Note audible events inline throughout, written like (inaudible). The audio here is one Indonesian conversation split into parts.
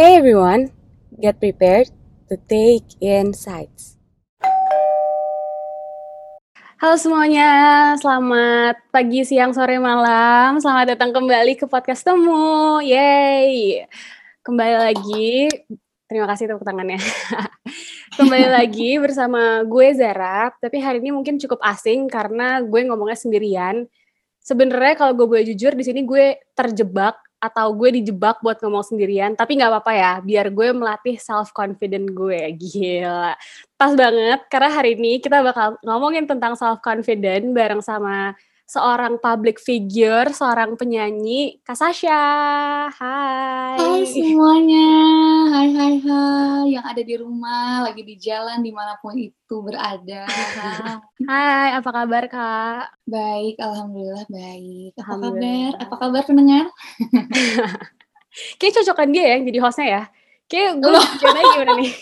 Hey everyone, get prepared to take in sights. Halo semuanya, selamat pagi, siang, sore, malam. Selamat datang kembali ke podcast Temu. Yeay. Kembali lagi, terima kasih tepuk tangannya. (laughs) kembali (laughs) lagi bersama gue Zara, tapi hari ini mungkin cukup asing karena gue ngomongnya sendirian. Sebenarnya kalau gue boleh jujur, di sini gue terjebak atau gue dijebak buat ngomong sendirian, tapi nggak apa-apa ya, biar gue melatih self confident gue. Gila. Pas banget karena hari ini kita bakal ngomongin tentang self confident bareng sama seorang public figure, seorang penyanyi, Kak Sasha. Hai. Hai semuanya, hai hai hai yang ada di rumah, lagi di jalan di mana pun itu berada. (laughs) hai, apa kabar Kak? Baik, alhamdulillah baik. Apa alhamdulillah. kabar? Apa kabar pendengar? (laughs) Kayak cocokan dia ya yang jadi hostnya ya. Kayak gue gimana gimana nih?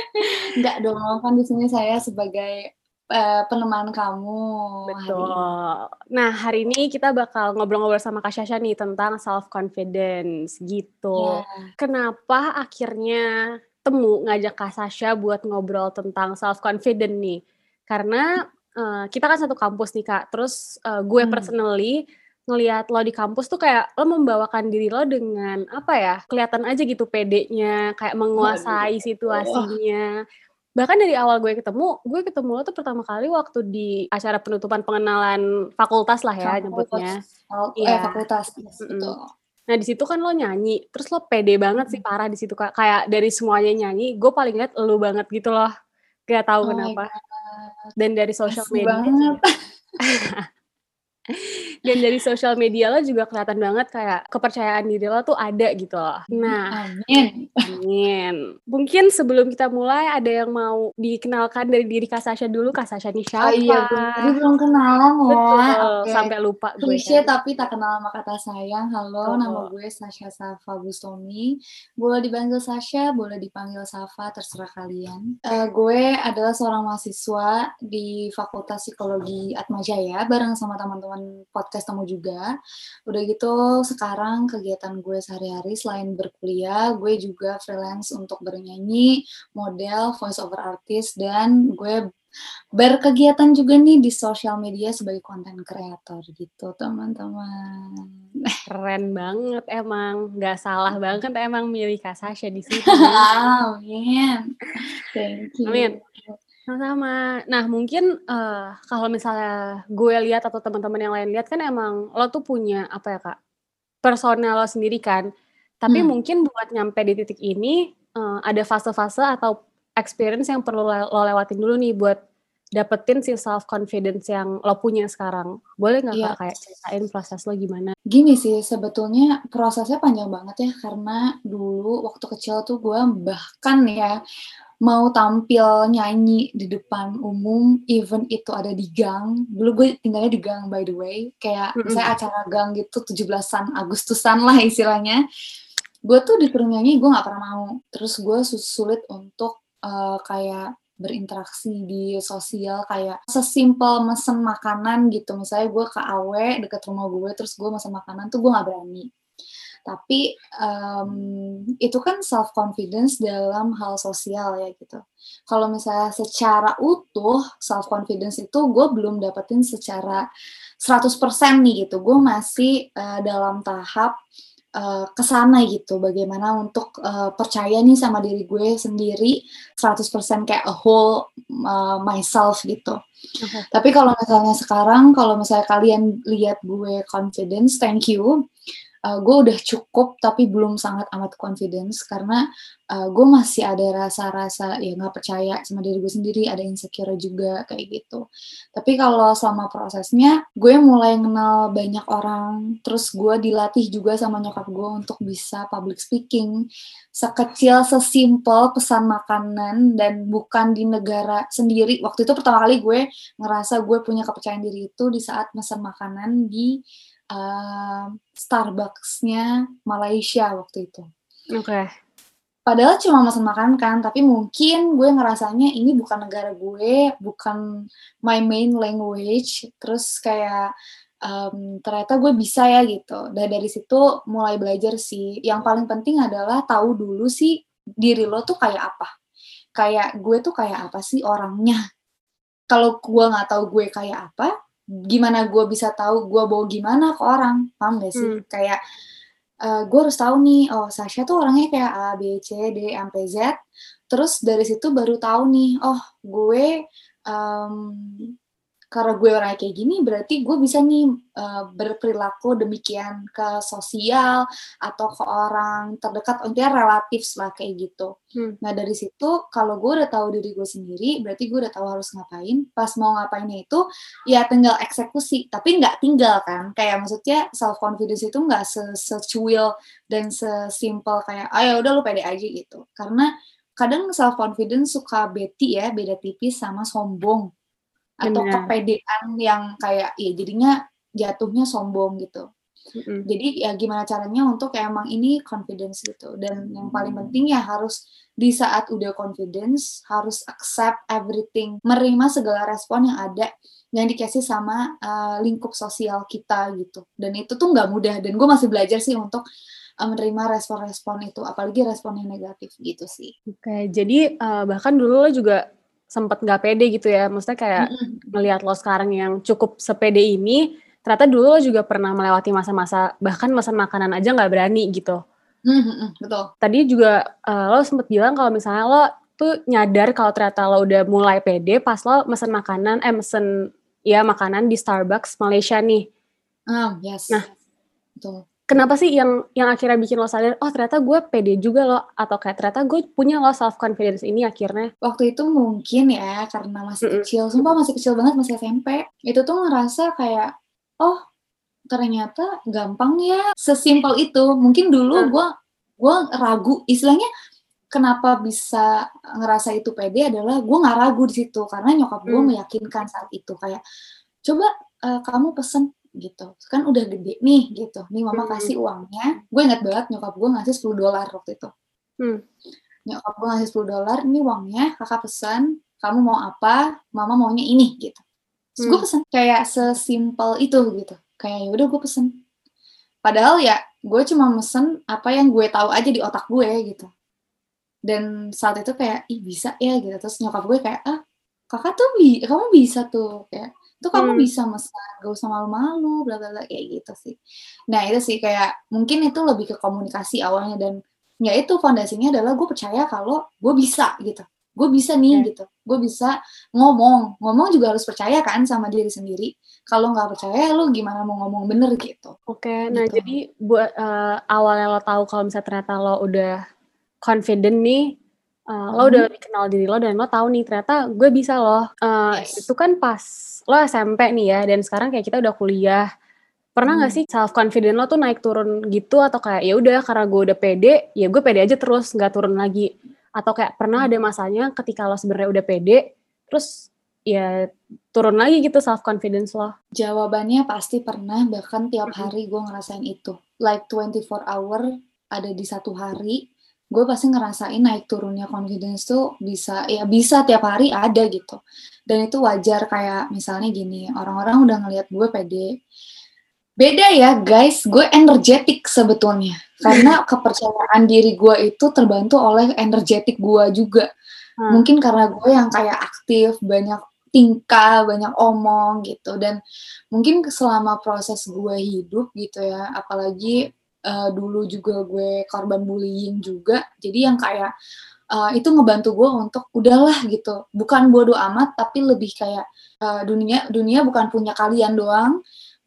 (laughs) Enggak dong, kan di sini saya sebagai uh, peneman kamu. Betul. Hari nah, hari ini kita bakal ngobrol-ngobrol sama Kak Syasha nih tentang self confidence gitu. Yeah. Kenapa akhirnya temu ngajak Kak Sasha buat ngobrol tentang self confident nih? Karena uh, kita kan satu kampus nih Kak. Terus uh, gue hmm. personally ngelihat lo di kampus tuh kayak lo membawakan diri lo dengan apa ya kelihatan aja gitu pedenya kayak menguasai situasinya bahkan dari awal gue ketemu gue ketemu lo tuh pertama kali waktu di acara penutupan pengenalan fakultas lah ya fakultas. nyebutnya. Iya eh, fakultas. Yes, mm -mm. nah di situ kan lo nyanyi terus lo pede banget sih parah di situ kayak dari semuanya nyanyi gue paling lihat lo banget gitu loh. Gak tahu oh kenapa. Dan dari sosial media (laughs) dan dari sosial media lo juga kelihatan banget kayak kepercayaan diri lo tuh ada gitu loh. Nah, amin. Amin. Mungkin sebelum kita mulai ada yang mau dikenalkan dari diri Kak Sasha dulu. Kak Sasha nih siapa? Oh iya, belum, belum kenalan loh. Betul, okay. sampai lupa gue. Klise kan. tapi tak kenal sama kata sayang. Halo, oh. nama gue Sasha Safa Bustomi. Boleh dipanggil Sasha, boleh dipanggil Safa, terserah kalian. Uh, gue adalah seorang mahasiswa di Fakultas Psikologi Atmajaya bareng sama teman-teman teman podcast temu juga. Udah gitu sekarang kegiatan gue sehari-hari selain berkuliah, gue juga freelance untuk bernyanyi, model, voice over artist, dan gue berkegiatan juga nih di sosial media sebagai konten kreator gitu teman-teman. (laughs) Keren banget emang, nggak salah banget emang milih Kak Sasha di sini. (laughs) Amin. Thank you. Amin. Sama-sama. Nah, mungkin uh, kalau misalnya gue lihat atau teman-teman yang lain lihat kan emang lo tuh punya apa ya kak, personal lo sendiri kan. Tapi hmm. mungkin buat nyampe di titik ini uh, ada fase-fase atau experience yang perlu lo lewatin dulu nih buat dapetin si self confidence yang lo punya sekarang. Boleh nggak yeah. kak kayak ceritain proses lo gimana? Gini sih, sebetulnya prosesnya panjang banget ya karena dulu waktu kecil tuh gue bahkan ya mau tampil nyanyi di depan umum, even itu ada di gang. Dulu gue tinggalnya di gang by the way, kayak mm -hmm. misalnya acara gang gitu 17-an Agustusan lah istilahnya. Gue tuh disuruh nyanyi, gue gak pernah mau. Terus gue sulit untuk uh, kayak berinteraksi di sosial kayak sesimpel mesen makanan gitu misalnya gue ke awe deket rumah gue terus gue mesen makanan tuh gue gak berani tapi um, itu kan self confidence dalam hal sosial ya gitu. Kalau misalnya secara utuh self confidence itu gue belum dapetin secara 100% nih gitu. Gue masih uh, dalam tahap uh, ke sana gitu bagaimana untuk uh, percaya nih sama diri gue sendiri 100% kayak a whole uh, myself gitu. Okay. Tapi kalau misalnya sekarang kalau misalnya kalian lihat gue confidence, thank you uh, gue udah cukup tapi belum sangat amat confidence karena uh, gue masih ada rasa-rasa ya nggak percaya sama diri gue sendiri ada insecure juga kayak gitu. Tapi kalau selama prosesnya gue mulai kenal banyak orang terus gue dilatih juga sama nyokap gue untuk bisa public speaking. Sekecil sesimpel pesan makanan dan bukan di negara sendiri. Waktu itu pertama kali gue ngerasa gue punya kepercayaan diri itu di saat pesan makanan di uh, Starbucks-nya Malaysia waktu itu. Oke. Okay. Padahal cuma pesan makan kan, tapi mungkin gue ngerasanya ini bukan negara gue, bukan my main language. Terus kayak um, ternyata gue bisa ya gitu. Dan dari situ mulai belajar sih. Yang paling penting adalah tahu dulu sih diri lo tuh kayak apa. Kayak gue tuh kayak apa sih orangnya. Kalau gue nggak tahu gue kayak apa, gimana gue bisa tahu gue bawa gimana ke orang, paham gak sih? Hmm. Kayak uh, gue harus tahu nih, oh Sasha tuh orangnya kayak A, B, C, D, sampai Z. Terus dari situ baru tahu nih, oh gue um, karena gue orangnya kayak gini berarti gue bisa nih uh, berperilaku demikian ke sosial atau ke orang terdekat intinya relatif lah kayak gitu. Hmm. Nah dari situ kalau gue udah tahu diri gue sendiri berarti gue udah tahu harus ngapain. Pas mau ngapainnya itu ya tinggal eksekusi tapi nggak tinggal kan. Kayak maksudnya self confidence itu nggak secuil dan sesimpel kayak ayo ah, ya udah lu pede aja gitu. Karena kadang self confidence suka beti ya beda tipis sama sombong atau Bener. kepedean yang kayak ya jadinya jatuhnya sombong gitu. Mm-hmm. Jadi ya gimana caranya untuk emang ini confidence gitu dan yang paling penting ya harus di saat udah confidence harus accept everything, menerima segala respon yang ada yang dikasih sama uh, lingkup sosial kita gitu. Dan itu tuh nggak mudah dan gue masih belajar sih untuk uh, menerima respon-respon itu, apalagi respon yang negatif gitu sih. Oke, jadi uh, bahkan dulu lo juga sempet nggak pede gitu ya. Maksudnya kayak melihat lo sekarang yang cukup sepede ini ternyata dulu lo juga pernah melewati masa-masa bahkan pesan makanan aja nggak berani gitu. Betul. Tadi juga uh, lo sempet bilang kalau misalnya lo tuh nyadar kalau ternyata lo udah mulai pede pas lo mesen makanan eh mesen ya makanan di Starbucks Malaysia nih. Um, yes. Nah betul kenapa sih yang yang akhirnya bikin lo sadar oh ternyata gue pede juga lo atau kayak ternyata gue punya lo self confidence ini akhirnya waktu itu mungkin ya karena masih mm -mm. kecil sumpah masih kecil banget masih SMP itu tuh ngerasa kayak oh ternyata gampang ya sesimpel itu mungkin dulu gue mm. gue ragu istilahnya kenapa bisa ngerasa itu pede adalah gue nggak ragu di situ karena nyokap gue mm. meyakinkan saat itu kayak coba uh, kamu pesen gitu. Kan udah gede nih gitu. Nih mama hmm. kasih uangnya. Gue ingat banget nyokap gue ngasih 10 dolar waktu itu. Hmm. nyokap gue ngasih 10 dolar ini uangnya kakak pesan kamu mau apa mama maunya ini gitu. Terus hmm. gue pesen kayak sesimpel itu gitu. Kayak ya udah gue pesen. Padahal ya gue cuma mesen apa yang gue tahu aja di otak gue gitu. Dan saat itu kayak ih bisa ya gitu. Terus nyokap gue kayak ah kakak tuh bi kamu bisa tuh kayak itu kamu hmm. bisa mesen gak usah malu-malu bla bla bla kayak gitu sih nah itu sih kayak mungkin itu lebih ke komunikasi awalnya dan ya itu fondasinya adalah gue percaya kalau gue bisa gitu gue bisa nih yeah. gitu gue bisa ngomong ngomong juga harus percaya kan sama diri sendiri kalau nggak percaya lo gimana mau ngomong bener gitu oke okay, nah gitu. jadi buat uh, awalnya lo tahu kalau misalnya ternyata lo udah confident nih uh, lo udah lebih kenal diri lo dan lo tahu nih ternyata gue bisa loh uh, yes. itu kan pas lo SMP nih ya dan sekarang kayak kita udah kuliah pernah nggak hmm. sih self confident lo tuh naik turun gitu atau kayak ya udah karena gue udah pede ya gue pede aja terus nggak turun lagi atau kayak pernah ada masanya ketika lo sebenarnya udah pede terus ya turun lagi gitu self confidence lo? Jawabannya pasti pernah bahkan tiap hari gue ngerasain itu. Like 24 hour ada di satu hari gue pasti ngerasain naik turunnya confidence tuh bisa ya bisa tiap hari ada gitu. Dan itu wajar kayak misalnya gini orang-orang udah ngelihat gue pede. Beda ya guys gue energetik sebetulnya. Karena (laughs) kepercayaan diri gue itu terbantu oleh energetik gue juga. Hmm. mungkin karena gue yang kayak aktif banyak tingkah banyak omong gitu. Dan mungkin selama proses gue hidup gitu ya apalagi uh, dulu juga gue korban bullying juga. Jadi yang kayak uh, itu ngebantu gue untuk udahlah gitu. Bukan bodoh amat tapi lebih kayak uh, dunia dunia bukan punya kalian doang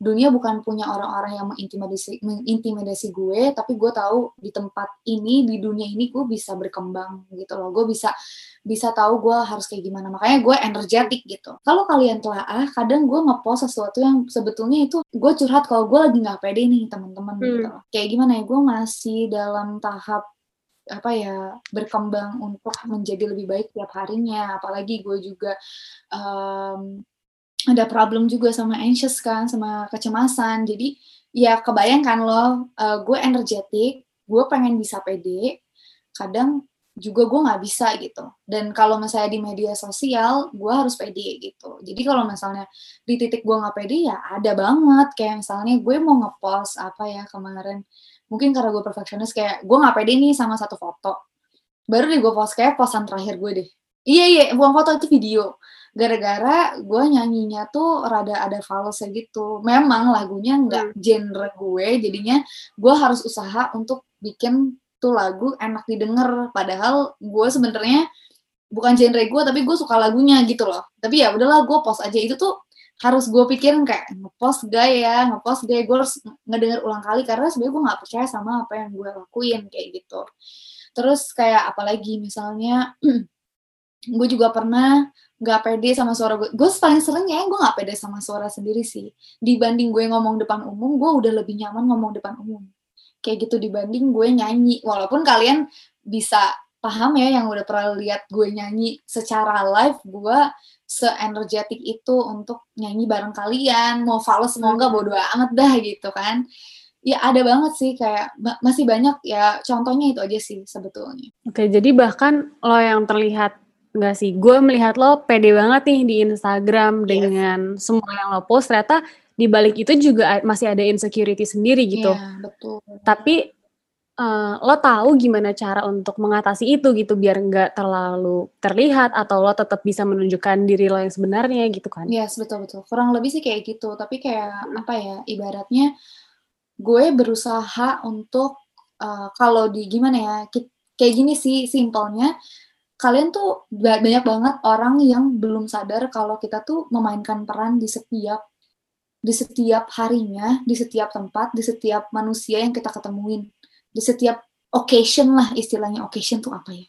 dunia bukan punya orang-orang yang mengintimidasi mengintimidasi gue tapi gue tahu di tempat ini di dunia ini gue bisa berkembang gitu loh. Gue bisa bisa tahu gue harus kayak gimana. Makanya gue energetik gitu. Kalau kalian telah ah kadang gue ngepost sesuatu yang sebetulnya itu gue curhat kalau gue lagi nggak pede nih teman-teman hmm. gitu kayak gimana ya gue masih dalam tahap apa ya berkembang untuk menjadi lebih baik tiap harinya. Apalagi gue juga um, ada problem juga sama anxious kan, sama kecemasan. Jadi ya kebayangkan loh, uh, gue energetik, gue pengen bisa pede. Kadang juga gue nggak bisa gitu. Dan kalau misalnya di media sosial, gue harus pede gitu. Jadi kalau misalnya di titik gue nggak pede ya ada banget. Kayak misalnya gue mau ngepost apa ya kemarin. Mungkin karena gue perfeksionis kayak gue nggak pede nih sama satu foto. Baru deh gue post kayak postan terakhir gue deh. Iya iya, bukan foto itu video. Gara-gara gue nyanyinya tuh rada ada false gitu. Memang lagunya nggak hmm. genre gue, jadinya gue harus usaha untuk bikin tuh lagu enak didengar padahal gue sebenarnya bukan genre gue tapi gue suka lagunya gitu loh tapi ya udahlah gue post aja itu tuh harus gue pikirin kayak ngepost gak ya ngepost gak ya? gue harus ngedenger ulang kali karena sebenarnya gue nggak percaya sama apa yang gue lakuin kayak gitu terus kayak apalagi misalnya (clears throat) gue juga pernah nggak pede sama suara gue gue paling sering ya gue nggak pede sama suara sendiri sih. Dibanding gue ngomong depan umum gue udah lebih nyaman ngomong depan umum. Kayak gitu dibanding gue nyanyi. Walaupun kalian bisa paham ya yang udah pernah lihat gue nyanyi secara live gue seenergetik itu untuk nyanyi bareng kalian. Mau fals mau enggak bodo amat dah gitu kan. Ya ada banget sih kayak masih banyak ya contohnya itu aja sih sebetulnya. Oke jadi bahkan lo yang terlihat enggak sih gue melihat lo pede banget nih di Instagram yes. dengan semua yang lo post ternyata di balik itu juga masih ada insecurity sendiri gitu. Iya, betul. Tapi uh, lo tahu gimana cara untuk mengatasi itu gitu biar nggak terlalu terlihat atau lo tetap bisa menunjukkan diri lo yang sebenarnya gitu kan? Iya, yes, betul betul. Kurang lebih sih kayak gitu. Tapi kayak apa ya? Ibaratnya gue berusaha untuk uh, kalau di gimana ya? Kayak gini sih simpelnya kalian tuh banyak banget orang yang belum sadar kalau kita tuh memainkan peran di setiap di setiap harinya, di setiap tempat, di setiap manusia yang kita ketemuin, di setiap occasion lah istilahnya. Occasion tuh apa ya?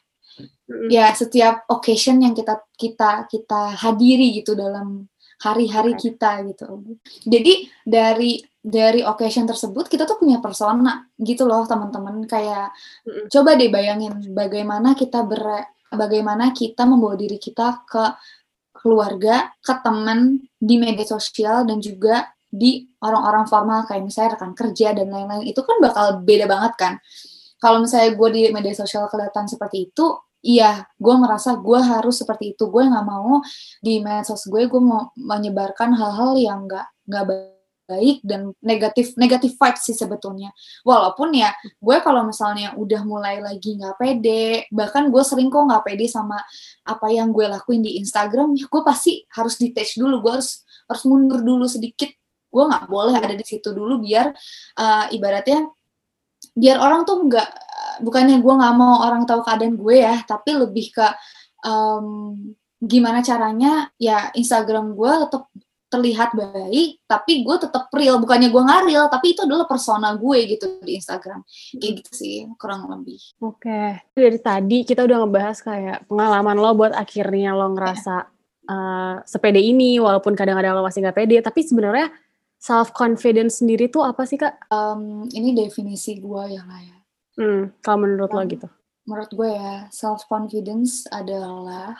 Ya setiap occasion yang kita kita kita hadiri gitu dalam hari-hari kita gitu. Jadi dari dari occasion tersebut kita tuh punya persona gitu loh teman-teman kayak mm. coba deh bayangin bagaimana kita ber bagaimana kita membawa diri kita ke keluarga, ke teman di media sosial dan juga di orang-orang formal kayak misalnya rekan kerja dan lain-lain itu kan bakal beda banget kan. Kalau misalnya gue di media sosial kelihatan seperti itu, iya gue merasa gue harus seperti itu. Gue nggak mau di medsos gue gue mau menyebarkan hal-hal yang nggak nggak baik dan negatif negatif vibes sih sebetulnya. Walaupun ya gue kalau misalnya udah mulai lagi nggak pede bahkan gue sering kok nggak pede sama apa yang gue lakuin di Instagram ya gue pasti harus detach dulu. Gue harus harus mundur dulu sedikit. Gue nggak boleh ada di situ dulu biar uh, ibaratnya biar orang tuh nggak bukannya gue nggak mau orang tahu keadaan gue ya tapi lebih ke um, gimana caranya ya Instagram gue tetap terlihat baik, tapi gue tetap real. Bukannya gue nggak real, tapi itu adalah persona gue gitu di Instagram. Kayak gitu sih, kurang lebih. Oke. Okay. Dari tadi kita udah ngebahas kayak pengalaman lo buat akhirnya lo ngerasa yeah. uh, sepede ini, walaupun kadang-kadang lo masih nggak pede, tapi sebenarnya self confidence sendiri tuh apa sih kak? Um, ini definisi gue ya lah ya. Hmm, kalau menurut lo gitu? Menurut gue ya, self confidence adalah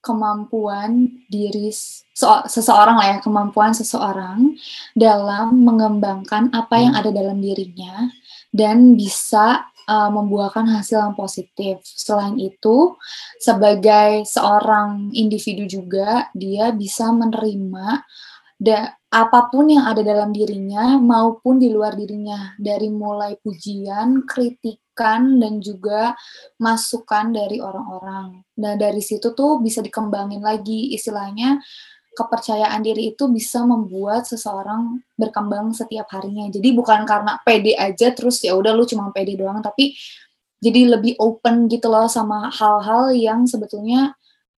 kemampuan diri seseorang lah ya, kemampuan seseorang dalam mengembangkan apa yang hmm. ada dalam dirinya dan bisa uh, membuahkan hasil yang positif. Selain itu, sebagai seorang individu juga dia bisa menerima da apa pun yang ada dalam dirinya maupun di luar dirinya dari mulai pujian, kritik kritikan dan juga masukan dari orang-orang. Nah, dari situ tuh bisa dikembangin lagi istilahnya kepercayaan diri itu bisa membuat seseorang berkembang setiap harinya. Jadi bukan karena pede aja terus ya udah lu cuma pede doang tapi jadi lebih open gitu loh sama hal-hal yang sebetulnya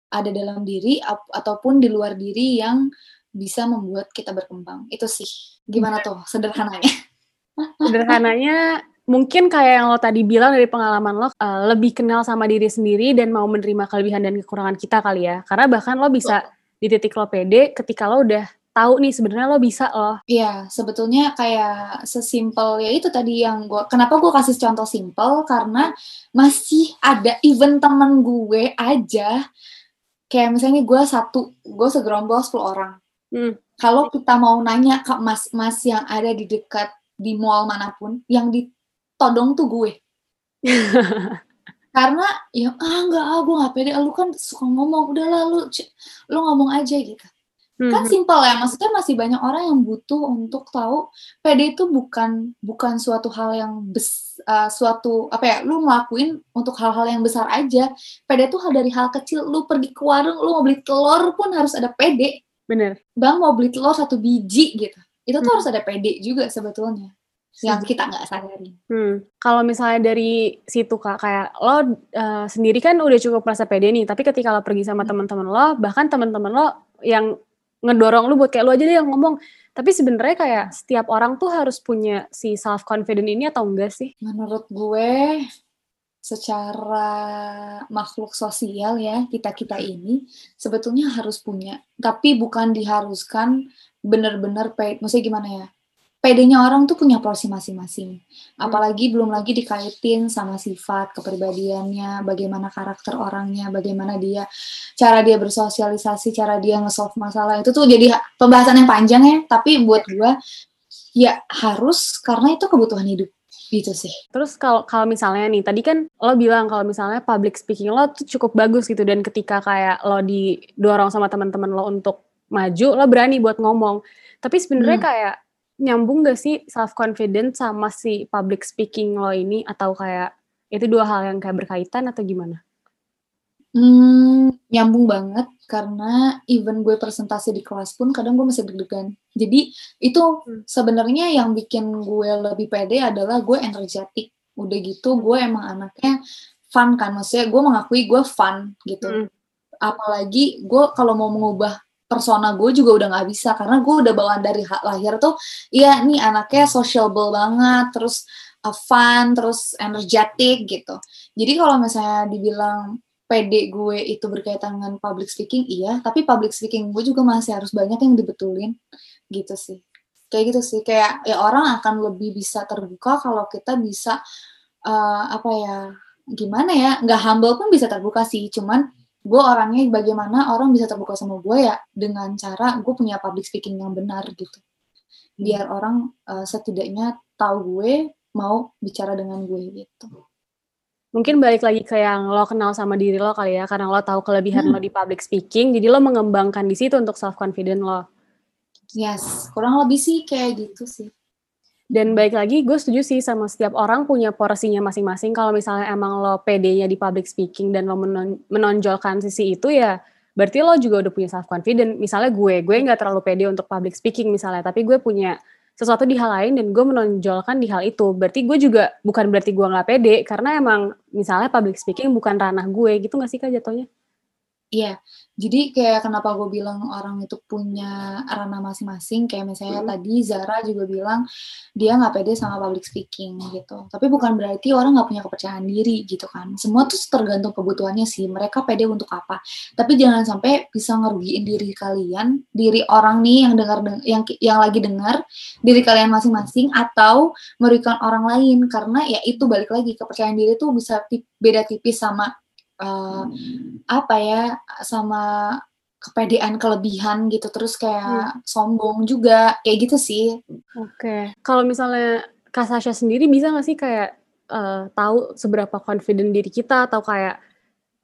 ada dalam diri ataupun di luar diri yang bisa membuat kita berkembang. Itu sih. Gimana tuh sederhananya? (laughs) Sederhananya mungkin kayak yang lo tadi bilang dari pengalaman lo uh, lebih kenal sama diri sendiri dan mau menerima kelebihan dan kekurangan kita kali ya karena bahkan lo bisa di titik lo pede ketika lo udah tahu nih sebenarnya lo bisa lo. Iya, sebetulnya kayak sesimpel ya itu tadi yang gue. Kenapa gue kasih contoh simpel karena masih ada event temen gue aja. Kayak misalnya gue satu, gue segerombol 10 orang. Hmm. Kalau kita mau nanya ke mas-mas yang ada di dekat di mall mana pun, yang di todong tuh gue. (laughs) karena ya ah nggak ah gue nggak pede. Lu kan suka ngomong. Udah lalu lu ngomong aja gitu. Hmm. kan simpel ya. Maksudnya masih banyak orang yang butuh untuk tahu pede itu bukan bukan suatu hal yang bes, uh, suatu apa ya lu ngelakuin untuk hal-hal yang besar aja. Pede itu hal dari hal kecil. Lu pergi ke warung lu mau beli telur pun harus ada pede bener bang mau beli telur satu biji gitu itu tuh hmm. harus ada pede juga sebetulnya yang kita nggak sadari. Hmm. Kalau misalnya dari situ kak, kayak lo uh, sendiri kan udah cukup merasa pede nih, tapi ketika lo pergi sama hmm. teman-teman lo, bahkan teman-teman lo yang ngedorong lo buat kayak lo aja deh yang ngomong. Tapi sebenarnya kayak setiap orang tuh harus punya si self confident ini atau enggak sih? Menurut gue secara makhluk sosial ya kita kita ini sebetulnya harus punya, tapi bukan diharuskan benar-benar maksudnya gimana ya? pedenya orang tuh punya porsi masing-masing. Hmm. Apalagi hmm. belum lagi dikaitin sama sifat, kepribadiannya, bagaimana karakter orangnya, bagaimana dia, cara dia bersosialisasi, cara dia nge-solve masalah. Itu tuh jadi pembahasan yang panjang ya, tapi buat gue ya harus karena itu kebutuhan hidup gitu sih. Terus kalau kalau misalnya nih tadi kan lo bilang kalau misalnya public speaking lo tuh cukup bagus gitu dan ketika kayak lo didorong sama teman-teman lo untuk maju lo berani buat ngomong. Tapi sebenarnya hmm. kayak nyambung gak sih self confident sama si public speaking lo ini atau kayak itu dua hal yang kayak berkaitan atau gimana? Hmm, nyambung banget karena even gue presentasi di kelas pun kadang gue masih deg-degan. Jadi itu hmm. sebenarnya yang bikin gue lebih pede adalah gue energetik. Udah gitu gue emang anaknya fun kan, maksudnya gue mengakui gue fun gitu. Hmm. Apalagi gue kalau mau mengubah persona gue juga udah nggak bisa karena gue udah bawaan dari lahir tuh iya nih anaknya sociable banget terus uh, fun terus energetic gitu jadi kalau misalnya dibilang PD gue itu berkaitan dengan public speaking iya. Tapi public speaking gue juga masih harus banyak yang dibetulin. Gitu sih. Kayak gitu sih. Kayak ya orang akan lebih bisa terbuka kalau kita bisa uh, apa ya gimana ya nggak humble pun bisa terbuka sih. Cuman gue orangnya bagaimana orang bisa terbuka sama gue ya dengan cara gue punya public speaking yang benar gitu. Biar orang uh, setidaknya tahu gue mau bicara dengan gue gitu mungkin balik lagi ke yang lo kenal sama diri lo kali ya karena lo tahu kelebihan hmm. lo di public speaking jadi lo mengembangkan di situ untuk self confident lo yes kurang lebih sih kayak gitu sih dan baik lagi, gue setuju sih sama setiap orang punya porsinya masing-masing. Kalau misalnya emang lo PD-nya di public speaking dan lo menon menonjolkan sisi itu ya, berarti lo juga udah punya self confident. Misalnya gue, gue nggak terlalu pede untuk public speaking misalnya, tapi gue punya sesuatu di hal lain dan gue menonjolkan di hal itu. Berarti gue juga bukan berarti gue nggak pede, karena emang misalnya public speaking bukan ranah gue gitu nggak sih kak jatuhnya? Iya, jadi kayak kenapa gue bilang orang itu punya ranah masing-masing, kayak misalnya hmm. tadi Zara juga bilang dia nggak pede sama public speaking gitu. Tapi bukan berarti orang nggak punya kepercayaan diri gitu kan. Semua tuh tergantung kebutuhannya sih. Mereka pede untuk apa. Tapi jangan sampai bisa ngerugiin diri kalian, diri orang nih yang dengar yang yang lagi dengar, diri kalian masing-masing atau merugikan orang lain karena ya itu balik lagi kepercayaan diri tuh bisa tip, beda tipis sama uh, apa ya sama kepedean kelebihan gitu terus kayak hmm. sombong juga kayak gitu sih. Oke, okay. kalau misalnya Kak Sasha sendiri bisa nggak sih kayak uh, tahu seberapa confident diri kita atau kayak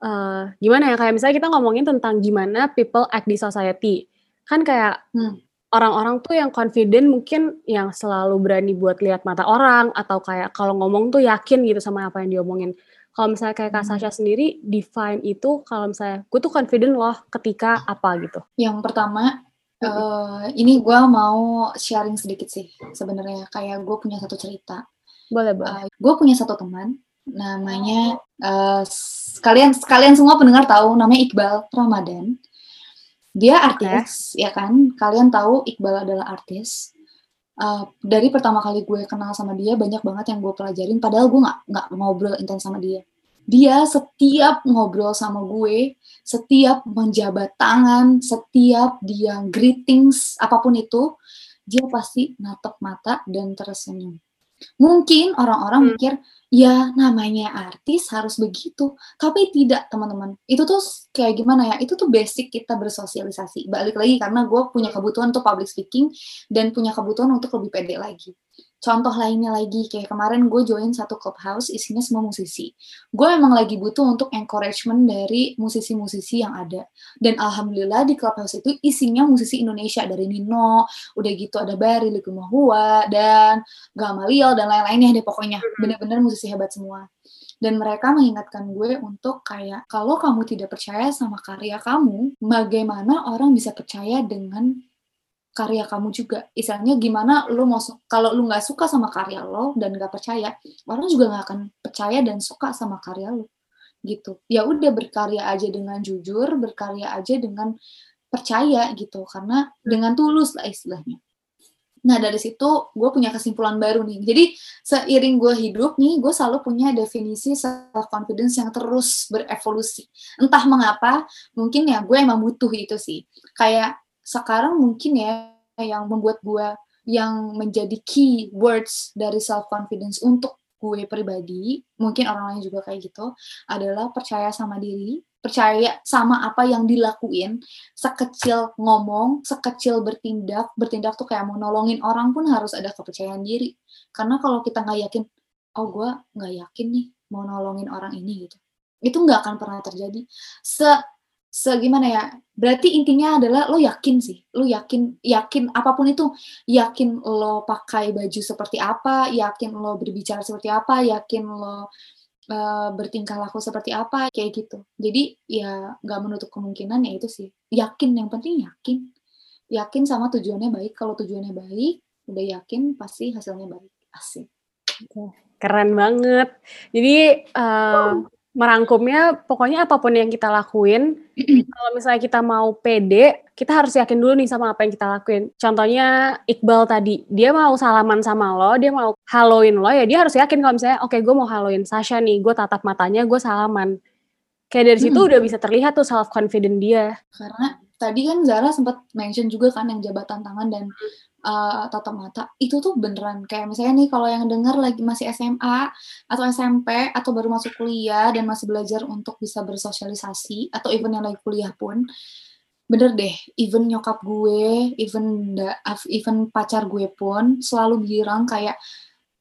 uh, gimana ya kayak misalnya kita ngomongin tentang gimana people act di society kan kayak hmm. orang-orang tuh yang confident mungkin yang selalu berani buat lihat mata orang atau kayak kalau ngomong tuh yakin gitu sama apa yang diomongin. Kalau misalnya kayak Kak hmm. Sasha sendiri, define itu kalau misalnya gue tuh confident loh ketika apa gitu? Yang pertama, uh, ini gue mau sharing sedikit sih sebenarnya. Kayak gue punya satu cerita. Boleh, boleh. Uh, gue punya satu teman, namanya, uh, kalian kalian semua pendengar tahu, namanya Iqbal Ramadan. Dia artis, okay. ya kan? Kalian tahu Iqbal adalah artis uh, dari pertama kali gue kenal sama dia banyak banget yang gue pelajarin padahal gue nggak nggak ngobrol intens sama dia. Dia setiap ngobrol sama gue setiap menjabat tangan setiap dia greetings apa pun itu dia pasti natap mata dan tersenyum mungkin orang-orang hmm. mikir ya namanya artis harus begitu. Tapi tidak teman-teman. Itu tuh kayak gimana ya? Itu tuh basic kita bersosialisasi. Balik lagi karena gue punya kebutuhan untuk public speaking dan punya kebutuhan untuk lebih pede lagi contoh lainnya lagi kayak kemarin gue join satu clubhouse isinya semua musisi. Gue emang lagi butuh untuk encouragement dari musisi-musisi yang ada. Dan alhamdulillah di clubhouse itu isinya musisi Indonesia dari Nino udah gitu ada Barry Likumahua dan Gamaliel dan lain-lainnya deh pokoknya. Bener-bener musisi hebat semua. Dan mereka mengingatkan gue untuk kayak kalau kamu tidak percaya sama karya kamu bagaimana orang bisa percaya dengan karya kamu juga. Istilahnya gimana lu mau kalau lu nggak suka sama karya lo dan nggak percaya, orang juga nggak akan percaya dan suka sama karya lo. Gitu. Ya udah berkarya aja dengan jujur, berkarya aja dengan percaya gitu karena dengan tulus lah istilahnya. Nah dari situ gue punya kesimpulan baru nih. Jadi seiring gue hidup nih, gue selalu punya definisi self confidence yang terus berevolusi. Entah mengapa, mungkin ya gue emang butuh itu sih. Kayak sekarang mungkin ya yang membuat gue yang menjadi key words dari self confidence untuk gue pribadi, mungkin orang lain juga kayak gitu, adalah percaya sama diri, percaya sama apa yang dilakuin, sekecil ngomong, sekecil bertindak, bertindak tuh kayak mau nolongin orang pun harus ada kepercayaan diri. Karena kalau kita nggak yakin, oh gue nggak yakin nih mau nolongin orang ini gitu, itu nggak akan pernah terjadi. Se segimana ya? Berarti intinya adalah lo yakin sih lo yakin yakin apa pun itu. Yakin lo pakai baju seperti apa yakin lo berbicara seperti apa yakin lo uh, bertingkah laku seperti apa kayak gitu. Jadi ya nggak menutup kemungkinan ya itu sih. Yakin yang penting yakin. Yakin sama tujuannya baik. Kalau tujuannya baik udah yakin pasti hasilnya baik. Asik. Keren banget. Jadi uh, merangkumnya pokoknya apa pun yang kita lakuin (clears throat) kalau misalnya kita mau pede kita harus yakin dulu nih sama apa yang kita lakuin. Contohnya Iqbal tadi dia mau salaman sama lo dia mau haloin lo ya dia harus yakin kalau misalnya oke okay, gue mau haloin Sasha nih gue tatap matanya gue salaman. Kayak dari situ hmm. udah bisa terlihat tuh self confident dia. Karena tadi kan Zara sempat mention juga kan yang jabatan tangan dan uh, tatap mata itu tuh beneran kayak misalnya nih kalau yang dengar lagi masih SMA atau SMP atau baru masuk kuliah dan masih belajar untuk bisa bersosialisasi atau even yang lagi kuliah pun bener deh even nyokap gue even even pacar gue pun selalu bilang kayak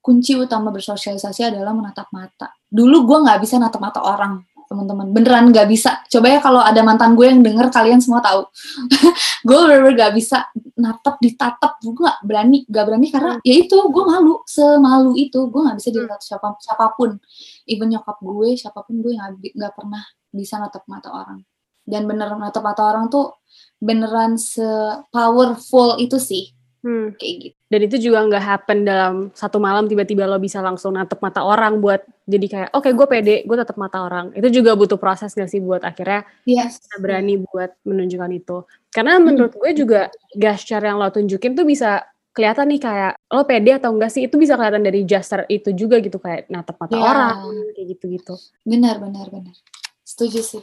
kunci utama bersosialisasi adalah menatap mata. Dulu gue nggak bisa natap mata orang teman-teman beneran nggak bisa coba ya kalau ada mantan gue yang denger kalian semua tahu (laughs) gue bener-bener gak bisa natap ditatap gue gak berani gak berani karena hmm. ya itu gue malu semalu itu gue gak bisa dilihat hmm. siapa siapa pun even nyokap gue siapa pun gue nggak nggak pernah bisa natap mata orang dan bener natap mata orang tuh beneran se powerful itu sih Hmm. Kayak gitu. Dan itu juga nggak happen dalam satu malam tiba-tiba lo bisa langsung natep mata orang buat jadi kayak oke okay, gue pede, gue tetap mata orang. Itu juga butuh proses gak sih buat akhirnya yes. kita berani buat menunjukkan itu. Karena hmm. menurut gue juga gesture yang lo tunjukin tuh bisa kelihatan nih kayak lo pede atau enggak sih itu bisa kelihatan dari gesture itu juga gitu kayak natep mata yeah. orang kayak gitu-gitu. Benar benar benar. Setuju sih.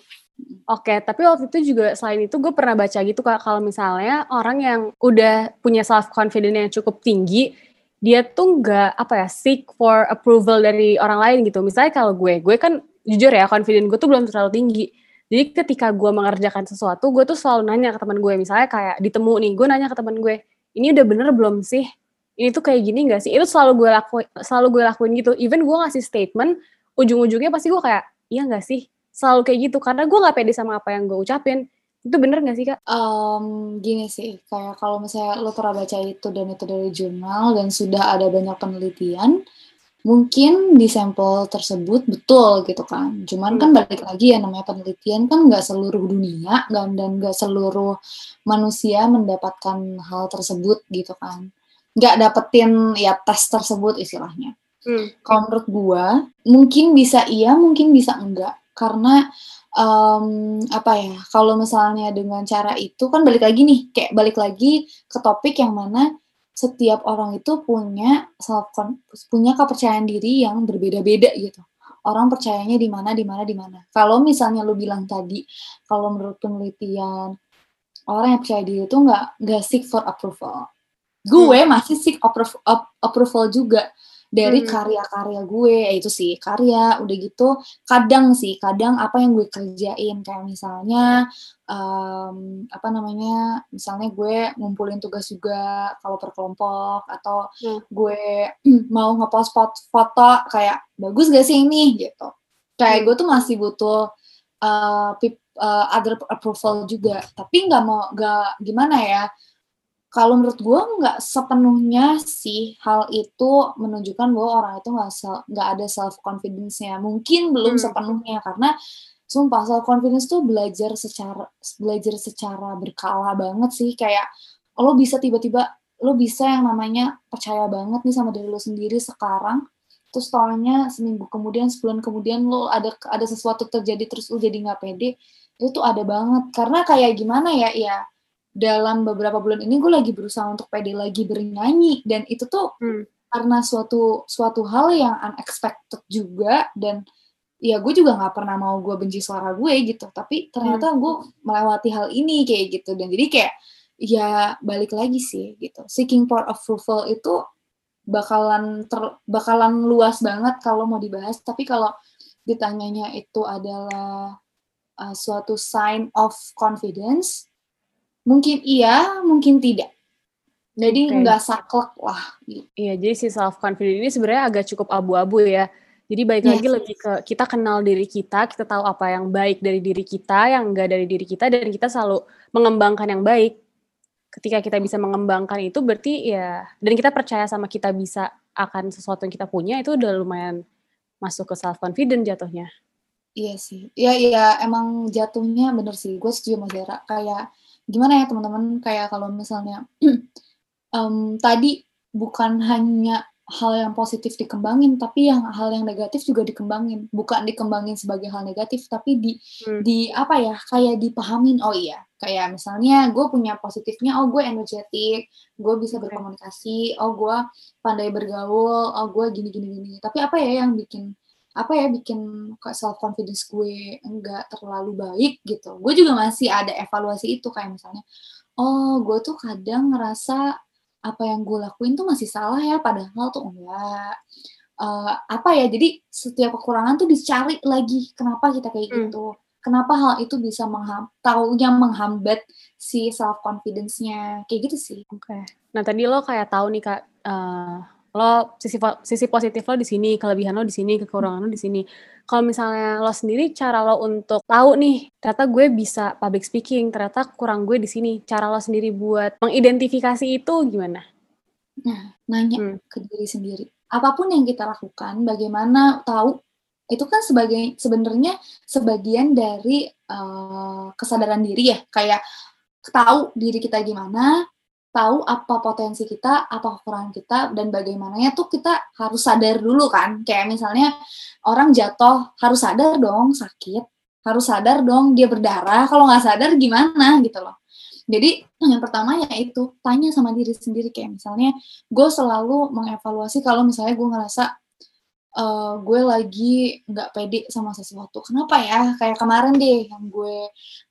Oke, tapi waktu itu juga selain itu gue pernah baca gitu kalau misalnya orang yang udah punya self confidence yang cukup tinggi, dia tuh nggak apa ya seek for approval dari orang lain gitu. Misalnya kalau gue, gue kan jujur ya confidence gue tuh belum terlalu tinggi. Jadi ketika gue mengerjakan sesuatu, gue tuh selalu nanya ke teman gue. Misalnya kayak ditemu nih, gue nanya ke teman gue, ini udah bener belum sih? Ini tuh kayak gini gak sih? Itu selalu gue lakuin, selalu gue lakuin gitu. Even gue ngasih statement, ujung-ujungnya pasti gue kayak, iya gak sih? Selalu kayak gitu karena gue nggak pede sama apa yang gue ucapin itu bener gak sih kak? Um, gini sih, kayak kalau misalnya lo pernah baca itu dan itu dari jurnal dan sudah ada banyak penelitian, mungkin di sampel tersebut betul gitu kan. Cuman kan hmm. kan balik lagi ya namanya penelitian kan nggak seluruh dunia dan nggak seluruh manusia mendapatkan hal tersebut gitu kan. Nggak dapetin ya tes tersebut istilahnya. Hmm. Kalau menurut gua mungkin bisa iya, mungkin bisa enggak karena um, apa ya kalau misalnya dengan cara itu kan balik lagi nih kayak balik lagi ke topik yang mana setiap orang itu punya self punya kepercayaan diri yang berbeda-beda gitu. Orang percayanya di mana di mana di mana. Kalau misalnya lu bilang tadi kalau menurut penelitian orang yang percaya diri itu nggak nggak seek for approval. Gue hmm. masih seek approval, approval juga dari hmm. karya-karya gue ya itu sih karya udah gitu kadang sih kadang apa yang gue kerjain kayak misalnya um, apa namanya misalnya gue ngumpulin tugas juga kalau per kelompok atau hmm. gue (clears throat) mau ngepost foto kayak bagus gak sih ini gitu kayak hmm. gue tuh masih butuh uh, pip, uh, other approval juga tapi nggak mau nggak gimana ya kalau menurut gue nggak sepenuhnya sih hal itu menunjukkan bahwa orang itu nggak nggak ada self confidence-nya mungkin belum hmm. sepenuhnya karena sumpah self confidence tuh belajar secara belajar secara berkala banget sih. Kayak lo bisa tiba-tiba lo bisa yang namanya percaya banget nih sama diri lo sendiri sekarang terus tolnya seminggu kemudian sebulan kemudian lo ada ada sesuatu terjadi terus lo jadi nggak pede itu tuh ada banget. Karena kayak gimana ya ya dalam beberapa bulan ini gue lagi berusaha untuk pede lagi bernyanyi. Dan itu tuh hmm. karena suatu suatu hal yang unexpected juga. Dan ya gue juga nggak pernah mau gue benci suara gue gitu. Tapi ternyata hmm. gue melewati hal ini kayak gitu. Dan jadi kayak ya balik lagi sih gitu. Seeking for approval itu bakalan ter, bakalan luas banget kalau mau dibahas. Tapi kalau ditanyanya itu adalah uh, suatu sign of confidence Mungkin iya, mungkin tidak. Jadi nggak okay. saklek lah. Gitu. Iya, jadi si self confidence ini sebenarnya agak cukup abu-abu ya. Jadi baik yes. lagi lebih ke kita kenal diri kita, kita tahu apa yang baik dari diri kita, yang enggak dari diri kita, dan kita selalu mengembangkan yang baik. Ketika kita bisa mengembangkan itu berarti ya, dan kita percaya sama kita bisa akan sesuatu yang kita punya, itu udah lumayan masuk ke self confidence jatuhnya. Iya sih, iya iya emang jatuhnya bener sih. Gue setuju sama Zara. Kayak gimana ya teman-teman? Kayak kalau misalnya (clears throat) um, tadi bukan hanya hal yang positif dikembangin tapi yang hal yang negatif juga dikembangin. Bukan dikembangin sebagai hal negatif tapi di hmm. di apa ya kayak dipahamin oh iya. Kayak misalnya gue punya positifnya oh gue energetik gue bisa berkomunikasi oh gue pandai bergaul oh gue gini gini gini. Tapi apa ya yang bikin apa ya bikin self confidence gue enggak terlalu baik gitu. Gue juga masih ada evaluasi itu kayak misalnya oh gue tuh kadang ngerasa apa yang gue lakuin tuh masih salah ya padahal tuh enggak. Uh, apa ya jadi setiap kekurangan tuh dicari lagi kenapa kita kayak hmm. gitu? Kenapa hal itu bisa mengham taunya menghambat si self confidence-nya kayak gitu sih. Oke. Okay. nah tadi lo kayak tahu nih kak uh, lo sisi sisi positif lo di sini, kelebihan lo di sini, kekurangan lo di sini. Kalau misalnya lo sendiri cara lo untuk tahu nih, ternyata gue bisa public speaking, ternyata kurang gue di sini. Cara lo sendiri buat mengidentifikasi itu gimana? Nah, nanya hmm. ke diri sendiri. Apa pun yang kita lakukan, bagaimana tahu itu kan sebagai sebenarnya sebagian dari uh, kesadaran diri ya, kayak tahu diri kita gimana, tahu apa potensi kita, apa kekurangan kita, dan bagaimananya tuh kita harus sadar dulu kan. Kayak misalnya orang jatuh harus sadar dong sakit, harus sadar dong dia berdarah. Kalau nggak sadar gimana gitu loh. Jadi yang pertama ya itu tanya sama diri sendiri kayak misalnya gue selalu mengevaluasi kalau misalnya gue ngerasa uh, gue lagi nggak pede sama sesuatu. Kenapa ya? Kayak kemarin deh yang gue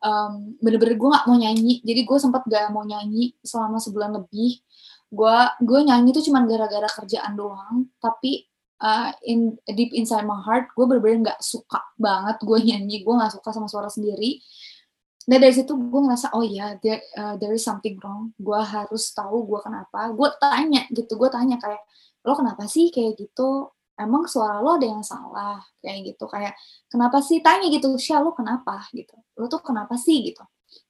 um, bener-bener gue nggak mau nyanyi. Jadi gue sempat gak mau nyanyi selama sebulan lebih. Gue gue nyanyi tuh cuman gara-gara kerjaan doang. Tapi uh, in deep inside my heart gue bener-bener nggak suka banget gue nyanyi. Gue nggak suka sama suara sendiri. Nah dari situ gue ngerasa oh ya yeah, there, uh, there is something wrong. Gue harus tahu gue kenapa. Gue tanya gitu. Gue tanya kayak lo kenapa sih kayak gitu emang suara lo ada yang salah? Kayak gitu kayak kenapa sih? Tanya gitu Syah lo kenapa? Gitu lo tuh kenapa sih? Gitu.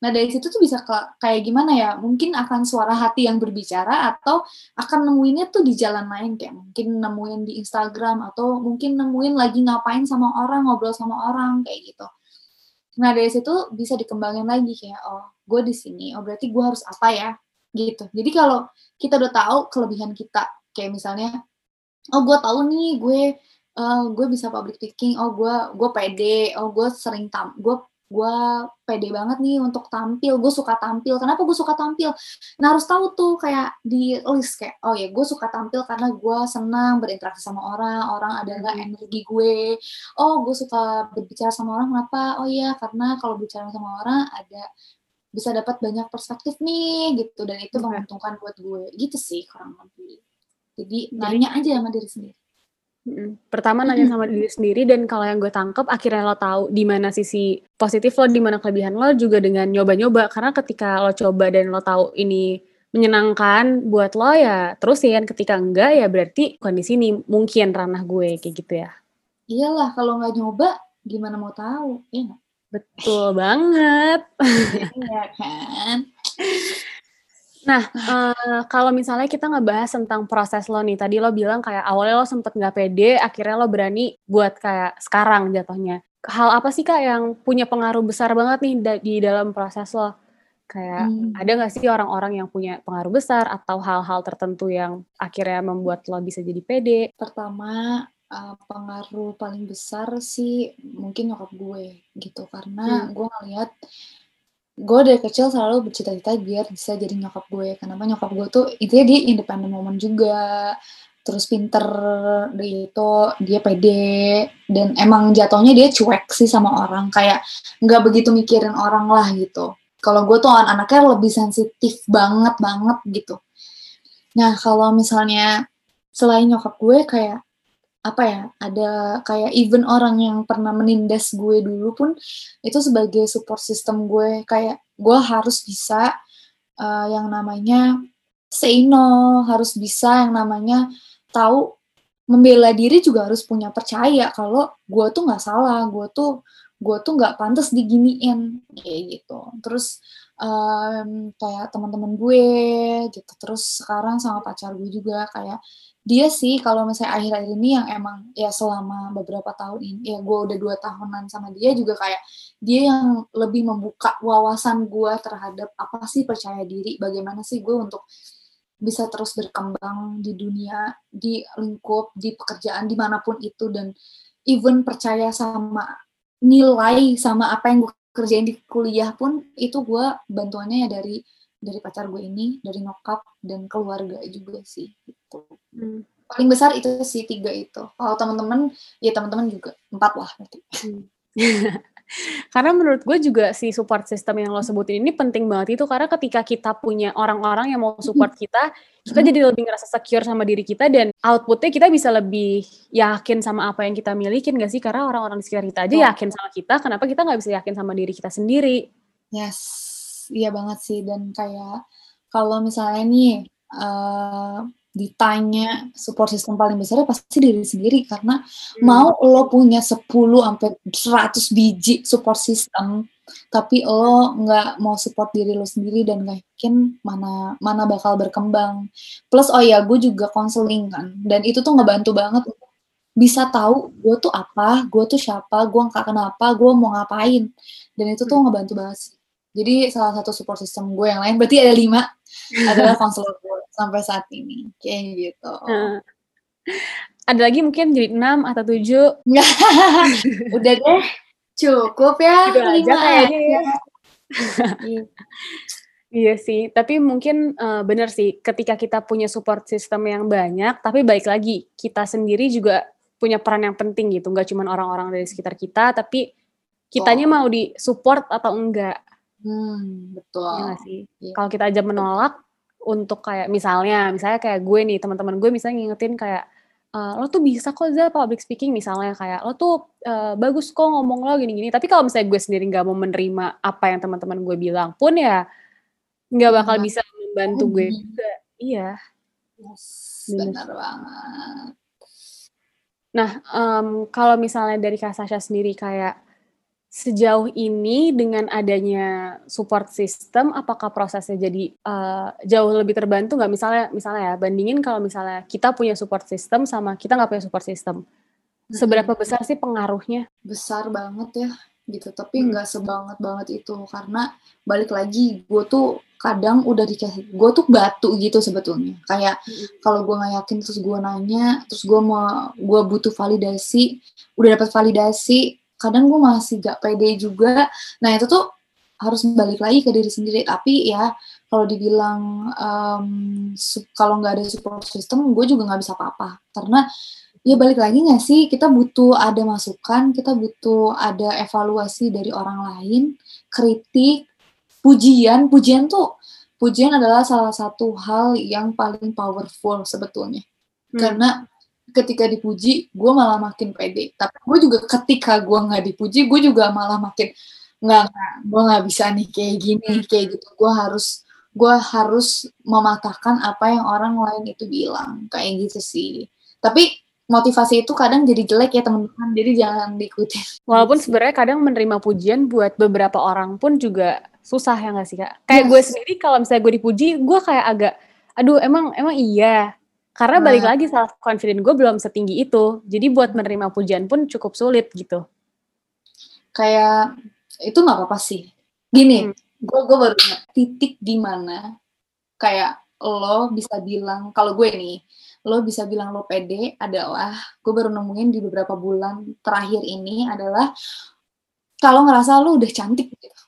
Nah dari situ tuh bisa ke, kayak gimana ya mungkin akan suara hati yang berbicara atau akan nemuinnya tuh di jalan lain kayak mungkin nemuin di Instagram atau mungkin nemuin lagi ngapain sama orang ngobrol sama orang kayak gitu. Nah dari situ bisa dikembangin lagi kayak oh gue di sini oh berarti gue harus apa ya? Gitu. Jadi kalau kita udah tahu kelebihan kita kayak misalnya oh gue tahu nih gue uh, gue bisa public speaking. Oh gue gue pede. Oh gue sering tam gue gue pede banget nih untuk tampil. Gue suka tampil. Kenapa gue suka tampil? Nah harus tahu tuh kayak di list kayak oh ya gue suka tampil karena gue senang berinteraksi sama orang. Orang ada nggak hmm. energi gue? Oh gue suka berbicara sama orang kenapa? Oh iya karena kalau bicara sama orang ada bisa dapat banyak perspektif nih gitu. Dan itu menguntungkan buat gue. Gitu sih kurang lebih jadi nanya aja sama diri sendiri. Pertama nanya sama diri sendiri dan kalau yang gue tangkep akhirnya lo tahu di mana sisi positif lo, di mana kelebihan lo juga dengan nyoba-nyoba karena ketika lo coba dan lo tahu ini menyenangkan buat lo ya terusin ketika enggak ya berarti kondisi ini mungkin ranah gue kayak gitu ya. Iyalah kalau nggak nyoba gimana mau tahu ya Betul banget. Iya kan. (laughs) Nah, uh, kalau misalnya kita ngebahas tentang proses lo nih, tadi lo bilang kayak awalnya lo sempet nggak pede, akhirnya lo berani buat kayak sekarang jatuhnya. Hal apa sih kak yang punya pengaruh besar banget nih da di dalam proses lo? Kayak hmm. ada nggak sih orang-orang yang punya pengaruh besar atau hal-hal tertentu yang akhirnya membuat lo bisa jadi pede? Pertama, uh, pengaruh paling besar sih mungkin nyokap gue gitu karena hmm. gue ngeliat gue dari kecil selalu bercita-cita biar bisa jadi nyokap gue. Kenapa nyokap gue tuh itu dia independent woman juga. Terus pinter dia itu dia pede. Dan emang jatuhnya dia cuek sih sama orang. Kayak nggak begitu mikirin orang lah gitu. Kalau gue tuh anaknya lebih sensitif banget banget gitu. Nah kalau misalnya selain nyokap gue kayak apa ya ada kayak even orang yang pernah menindas gue dulu pun itu sebagai support system gue. Kayak gue harus bisa uh, yang namanya say no harus bisa yang namanya tahu membela diri juga harus punya percaya kalau gue tuh nggak salah gue tuh gue tuh nggak pantas diginiin kayak gitu. Terus um, kayak teman-teman gue gitu. Terus sekarang sama pacar gue juga kayak dia sih kalau misalnya akhir-akhir ini yang emang ya selama beberapa tahun ini ya gue udah dua tahunan sama dia juga kayak dia yang lebih membuka wawasan gue terhadap apa sih percaya diri bagaimana sih gue untuk bisa terus berkembang di dunia di lingkup di pekerjaan di mana pun itu. Dan even percaya sama nilai sama apa yang gue kerjain di kuliah pun itu gue bantuannya ya dari dari pacar gue ini, dari nyokap dan keluarga juga sih gitu. Hmm. Paling besar itu sih tiga itu. Kalau teman-teman, ya teman-teman juga empat lah nanti. Hmm. (laughs) karena menurut gue juga si support system yang lo sebutin ini penting banget itu karena ketika kita punya orang-orang yang mau support kita, kita jadi lebih ngerasa secure sama diri kita dan outputnya kita bisa lebih yakin sama apa yang kita milikin gak sih? Karena orang-orang di sekitar kita aja yakin sama kita, kenapa kita nggak bisa yakin sama diri kita sendiri? Yes, iya banget sih dan kayak kalau misalnya nih uh, ditanya support system paling besar pasti diri sendiri karena hmm. mau lo punya 10 sampai 100 biji support system tapi lo nggak mau support diri lo sendiri dan gak yakin mana mana bakal berkembang plus oh ya gue juga konseling kan dan itu tuh ngebantu banget bisa tahu gue tuh apa gue tuh siapa gue nggak kenapa gue mau ngapain dan itu tuh hmm. ngebantu banget sih jadi salah satu support system gue yang lain berarti ada lima (laughs) adalah konselor sampai saat ini kayak gitu. Hmm. Ada lagi mungkin jadi enam atau tujuh. (laughs) Udah deh, cukup ya. Lima aja ya. iya. (laughs) iya sih, tapi mungkin uh, benar sih ketika kita punya support system yang banyak, tapi baik lagi kita sendiri juga punya peran yang penting gitu, nggak cuma orang-orang dari sekitar kita, tapi kitanya oh. mau di support atau enggak Hmm, betul. Iya sih? Iya. Kalau kita aja menolak untuk kayak misalnya, misalnya kayak gue nih, teman-teman gue misalnya ngingetin kayak, uh, "Lo tuh bisa kok Za public speaking," misalnya kayak, "Lo tuh, uh, bagus kok ngomong lo gini-gini." Tapi kalau misalnya gue sendiri nggak mau menerima apa yang teman-teman gue bilang pun ya, nggak bakal hmm. bisa membantu gue juga. Iya. Yes, benar banget. Nah, um, kalau misalnya dari Kak Sasha sendiri kayak sejauh ini dengan adanya support system, apakah prosesnya jadi uh, jauh lebih terbantu nggak? Misalnya, misalnya ya, bandingin kalau misalnya kita punya support system sama kita nggak punya support system, seberapa besar sih pengaruhnya? Besar banget ya, gitu. Tapi nggak sebanget banget itu karena balik lagi, gue tuh kadang udah dikasih, gue tuh batu gitu sebetulnya. Kayak kalau gue nggak yakin terus gue nanya, terus gue mau gue butuh validasi, udah dapat validasi, kadang gue masih gak pede juga. Nah itu tuh harus balik lagi ke diri sendiri. Tapi ya kalau dibilang um, kalau nggak ada support system gue juga nggak bisa apa-apa. Karena ya balik lagi nggak sih kita butuh ada masukan kita butuh ada evaluasi dari orang lain kritik pujian. Pujian tuh pujian adalah salah satu hal yang paling powerful sebetulnya. Hmm. karena ketika dipuji gue malah makin pede. Tapi gue juga ketika gue nggak dipuji gue juga malah makin nggak gue nggak bisa nih kayak gini kayak gitu. Gue harus gue harus mematahkan apa yang orang lain itu bilang. Kayak gitu sih. Tapi motivasi itu kadang jadi jelek ya teman-teman. Jadi jangan diikuti walaupun sebenarnya kadang menerima pujian buat beberapa orang pun juga susah ya nggak sih kak? Kayak yes. gue sendiri kalau misalnya gue dipuji gue kayak agak aduh emang emang iya karena nah. balik lagi self confident gue belum setinggi itu jadi buat menerima pujian pun cukup sulit gitu kayak itu nggak apa-apa sih gini hmm. gue gue baru titik di mana kayak lo bisa bilang kalau gue nih lo bisa bilang lo pede adalah gue baru nemuin di beberapa bulan terakhir ini adalah kalau ngerasa lo udah cantik gitu.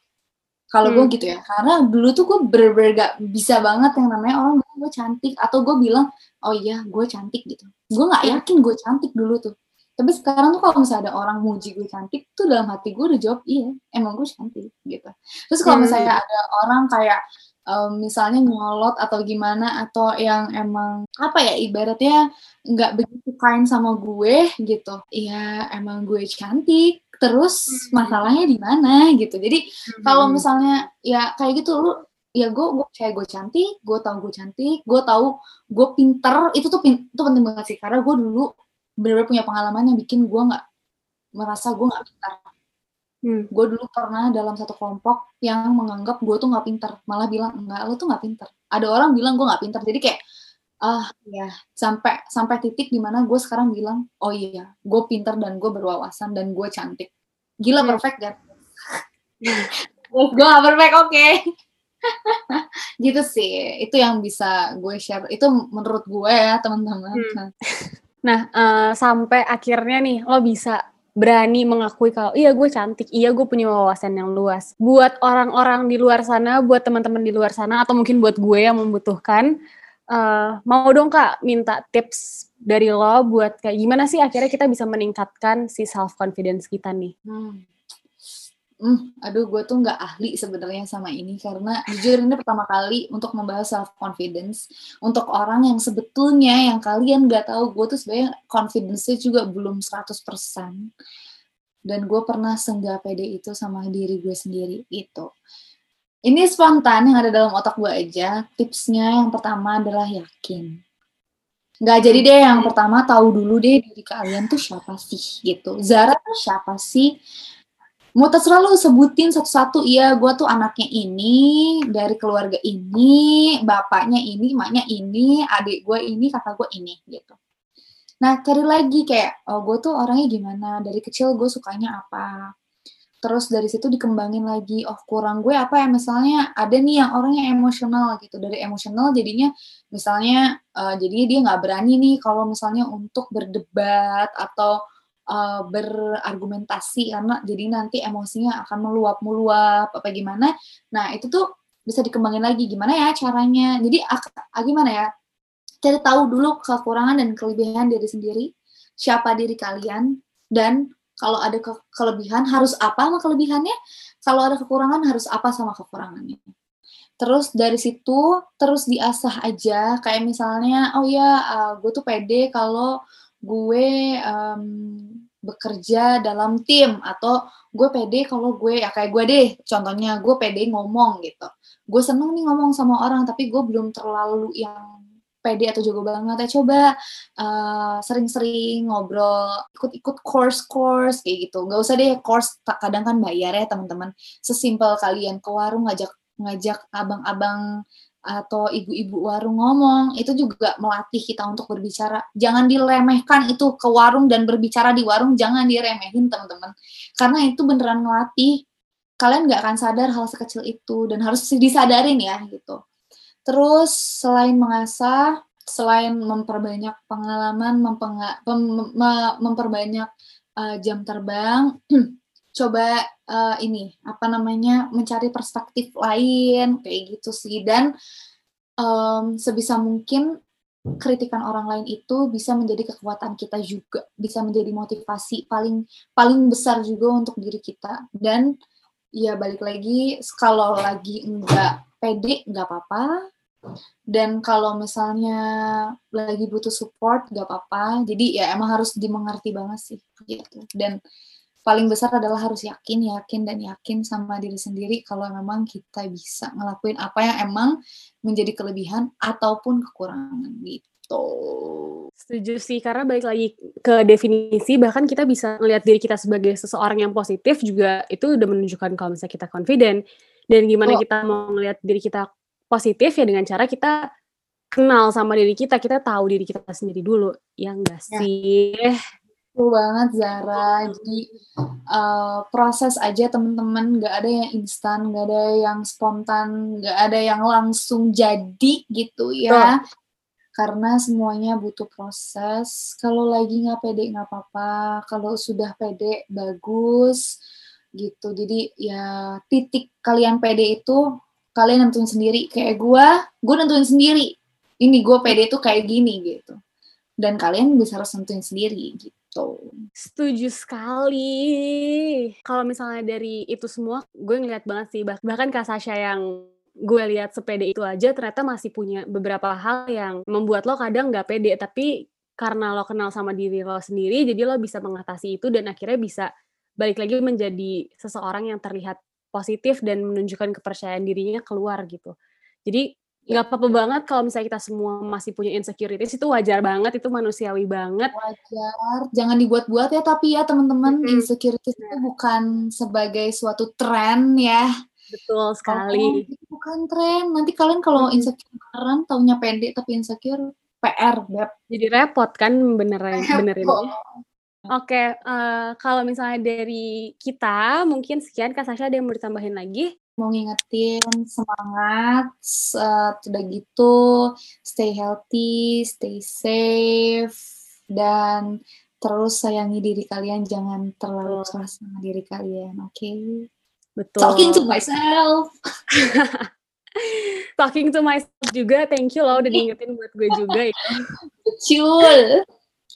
Kalau hmm. gue gitu ya, karena dulu tuh gue bener-bener gak bisa banget yang namanya orang bilang gue cantik atau gue bilang oh iya gue cantik gitu. Gue nggak hmm. yakin gue cantik dulu tuh. Tapi sekarang tuh kalau misalnya ada orang muji gue cantik tuh dalam hati gue udah jawab iya emang gue cantik gitu. Terus kalau hmm. misalnya ada orang kayak um, misalnya nyolot atau gimana atau yang emang apa ya ibaratnya nggak begitu kind sama gue gitu ya emang gue cantik terus hmm. masalahnya di mana gitu jadi hmm. kalau misalnya ya kayak gitu lu ya gue gue kayak gue cantik gue tau gue cantik gue tahu gue pinter itu tuh pin, itu penting banget sih karena gue dulu benar-benar punya pengalaman yang bikin gue nggak merasa gue nggak pintar Hmm. Gue dulu pernah dalam satu kelompok yang menganggap gue tuh nggak pinter, malah bilang enggak, lo tuh nggak pinter. Ada orang bilang gue nggak pinter, jadi kayak ah ya sampai sampai titik di mana gue sekarang bilang oh iya gue pinter dan gue berwawasan dan gue cantik gila hmm. perfect kan gue gak perfect oke okay. (laughs) gitu sih itu yang bisa gue share itu menurut gue ya teman-teman hmm. nah uh, sampai akhirnya nih lo bisa berani mengakui kalau iya gue cantik, iya gue punya wawasan yang luas. Buat orang-orang di luar sana, buat teman-teman di luar sana, atau mungkin buat gue yang membutuhkan, uh, mau dong kak minta tips dari lo buat kayak gimana sih akhirnya kita bisa meningkatkan si self confidence kita nih. Hmm. Hmm, aduh gue tuh nggak ahli sebenarnya sama ini karena jujur ini pertama kali untuk membahas self confidence untuk orang yang sebetulnya yang kalian nggak tahu gue tuh sebenarnya confidence-nya juga belum 100% dan gue pernah senggak pede itu sama diri gue sendiri itu ini spontan yang ada dalam otak gue aja. Tipsnya yang pertama adalah yakin. Nggak jadi deh yang pertama tahu dulu deh diri kalian tuh siapa sih gitu. Zara tuh siapa sih? Mau terserah lu sebutin satu-satu. Iya gue tuh anaknya ini dari keluarga ini bapaknya ini maknya ini adik gue ini kakak gue ini gitu. Nah cari lagi kayak oh gue tuh orangnya gimana? Dari kecil gue sukanya apa terus dari situ dikembangin lagi oh kurang gue apa ya misalnya ada nih yang orangnya emosional gitu dari emosional jadinya misalnya uh, jadinya dia nggak berani nih kalau misalnya untuk berdebat atau uh, berargumentasi karena jadi nanti emosinya akan meluap-meluap apa gimana. Nah, itu tuh bisa dikembangin lagi gimana ya caranya. Jadi ah, gimana ya? Cari tahu dulu kekurangan dan kelebihan diri sendiri, siapa diri kalian dan kalau ada ke kelebihan harus apa sama kelebihannya, kalau ada kekurangan harus apa sama kekurangannya. Terus dari situ terus diasah aja. Kayak misalnya oh ya uh, gue tuh pede kalau gue um, bekerja dalam tim atau gue pede kalau gue ya kayak gue deh contohnya gue pede ngomong gitu. Gue seneng nih ngomong sama orang tapi gue belum terlalu yang pede atau jago banget ya coba uh, sering-sering ngobrol ikut-ikut course-course kayak gitu. Nggak usah deh course kadang kan bayar ya teman-teman. Sesimpel kalian ke warung ngajak ngajak abang-abang atau ibu-ibu warung ngomong itu juga melatih kita untuk berbicara. Jangan diremehkan itu ke warung dan berbicara di warung jangan diremehin teman-teman. Karena itu beneran melatih kalian nggak akan sadar hal sekecil itu dan harus disadarin ya gitu terus selain mengasah selain memperbanyak pengalaman mempenga, mem, memperbanyak uh, jam terbang (clears throat) coba uh, ini apa namanya mencari perspektif lain kayak gitu sih. Dan um, sebisa mungkin kritikan orang lain itu bisa menjadi kekuatan kita juga bisa menjadi motivasi paling paling besar juga untuk diri kita. Dan ya balik lagi kalau lagi enggak pede nggak apa-apa. Dan kalau misalnya lagi butuh support gak apa-apa. Jadi ya emang harus dimengerti banget sih gitu. Dan paling besar adalah harus yakin yakin dan yakin sama diri sendiri kalau memang kita bisa ngelakuin apa yang emang menjadi kelebihan ataupun kekurangan gitu. Setuju sih karena balik lagi ke definisi bahkan kita bisa melihat diri kita sebagai seseorang yang positif juga itu udah menunjukkan kalau misalnya kita confident dan gimana oh. kita mau melihat diri kita positif ya dengan cara kita kenal sama diri kita, kita tahu diri kita sendiri dulu, ya enggak ya. sih? Betul banget Zara. Jadi uh, proses aja teman-teman, nggak ada yang instan, nggak ada yang spontan, nggak ada yang langsung jadi gitu ya. Oh. Karena semuanya butuh proses. Kalau lagi nggak pede nggak apa-apa. Kalau sudah pede bagus gitu. Jadi ya titik kalian pede itu kalian nentuin sendiri. Kayak gue gue nentuin sendiri. Ini gue pede tuh kayak gini gitu. Dan kalian bisa harus nentuin sendiri gitu. Setuju sekali. Kalau misalnya dari itu semua gue ngeliat banget sih. Bahkan kak Sasha yang gue lihat sepede itu aja ternyata masih punya beberapa hal yang membuat lo kadang nggak pede tapi karena lo kenal sama diri lo sendiri jadi lo bisa mengatasi itu dan akhirnya bisa balik lagi menjadi seseorang yang terlihat positif dan menunjukkan kepercayaan dirinya keluar gitu. Jadi nggak apa-apa banget kalau misalnya kita semua masih punya insecurities itu wajar banget itu manusiawi banget. Wajar jangan dibuat-buat ya tapi ya teman-teman mm-hmm. insecurities itu bukan sebagai suatu tren ya. Betul sekali. oh, bukan tren. Nanti kalian kalau insecure beneran taunya pendek tapi insecure PR beb. Jadi repot kan beneran benerin Oke, uh, kalau misalnya dari kita, mungkin sekian. Kak Sasha ada yang mau ditambahin lagi? Mau ngingetin semangat, uh, udah gitu, stay healthy, stay safe, dan terus sayangi diri kalian, jangan terlalu keras sama diri kalian, oke? Okay? Betul. Talking to myself. (laughs) Talking to myself juga, thank you loh udah diingetin buat gue juga ya. (laughs) Betul.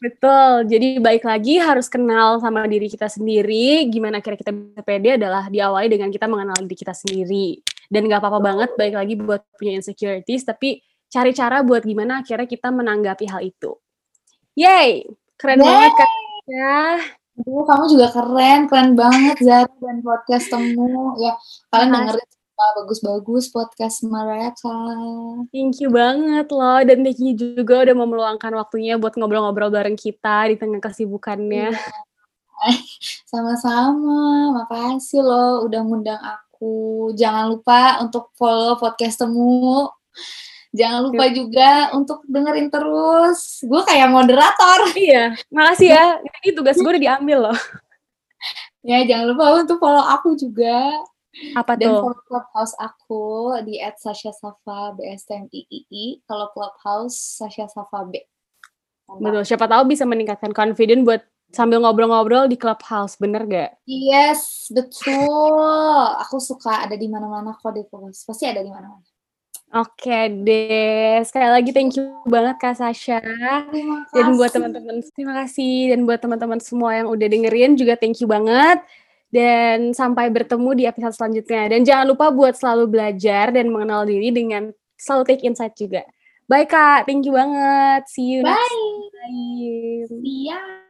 Betul. Jadi baik lagi harus kenal sama diri kita sendiri. Gimana kira kita bisa pede adalah diawali dengan kita mengenal diri kita sendiri. Dan gak apa-apa banget baik lagi buat punya insecurities, tapi cari cara buat gimana akhirnya kita menanggapi hal itu. Yay! Keren Yay! banget kan? Ya. Aduh, kamu juga keren, keren banget Zara dan podcast temu. Ya, kalian dengerin bagus-bagus podcast mereka. Thank you banget loh dan thank you juga udah mau meluangkan waktunya buat ngobrol-ngobrol bareng kita di tengah kesibukannya. Iya. (laughs) Sama-sama, makasih loh udah ngundang aku. Jangan lupa untuk follow podcast temu. Jangan lupa juga untuk dengerin terus. Gue kayak moderator. Iya, makasih ya. Ini tugas gue udah diambil loh. (laughs) Ya, jangan lupa untuk follow aku juga. Apa Dan tuh? follow clubhouse aku di at Sasha Safa BSTMIII. Kalau clubhouse Sasha Safa B. Betul, siapa tahu bisa meningkatkan confident buat sambil ngobrol-ngobrol di clubhouse, bener gak? Yes, betul. Aku suka ada di mana-mana kok di clubhouse. Pasti ada di mana-mana. Oke okay, deh, sekali lagi thank you banget Kak Sasha. Dan buat teman-teman, terima kasih. Dan buat teman-teman semua yang udah dengerin juga thank you banget. Dan sampai bertemu di episode selanjutnya. Dan jangan lupa buat selalu belajar dan mengenal diri dengan selalu take insight juga. Bye Kak, thank you banget. See you Bye. next time. See ya.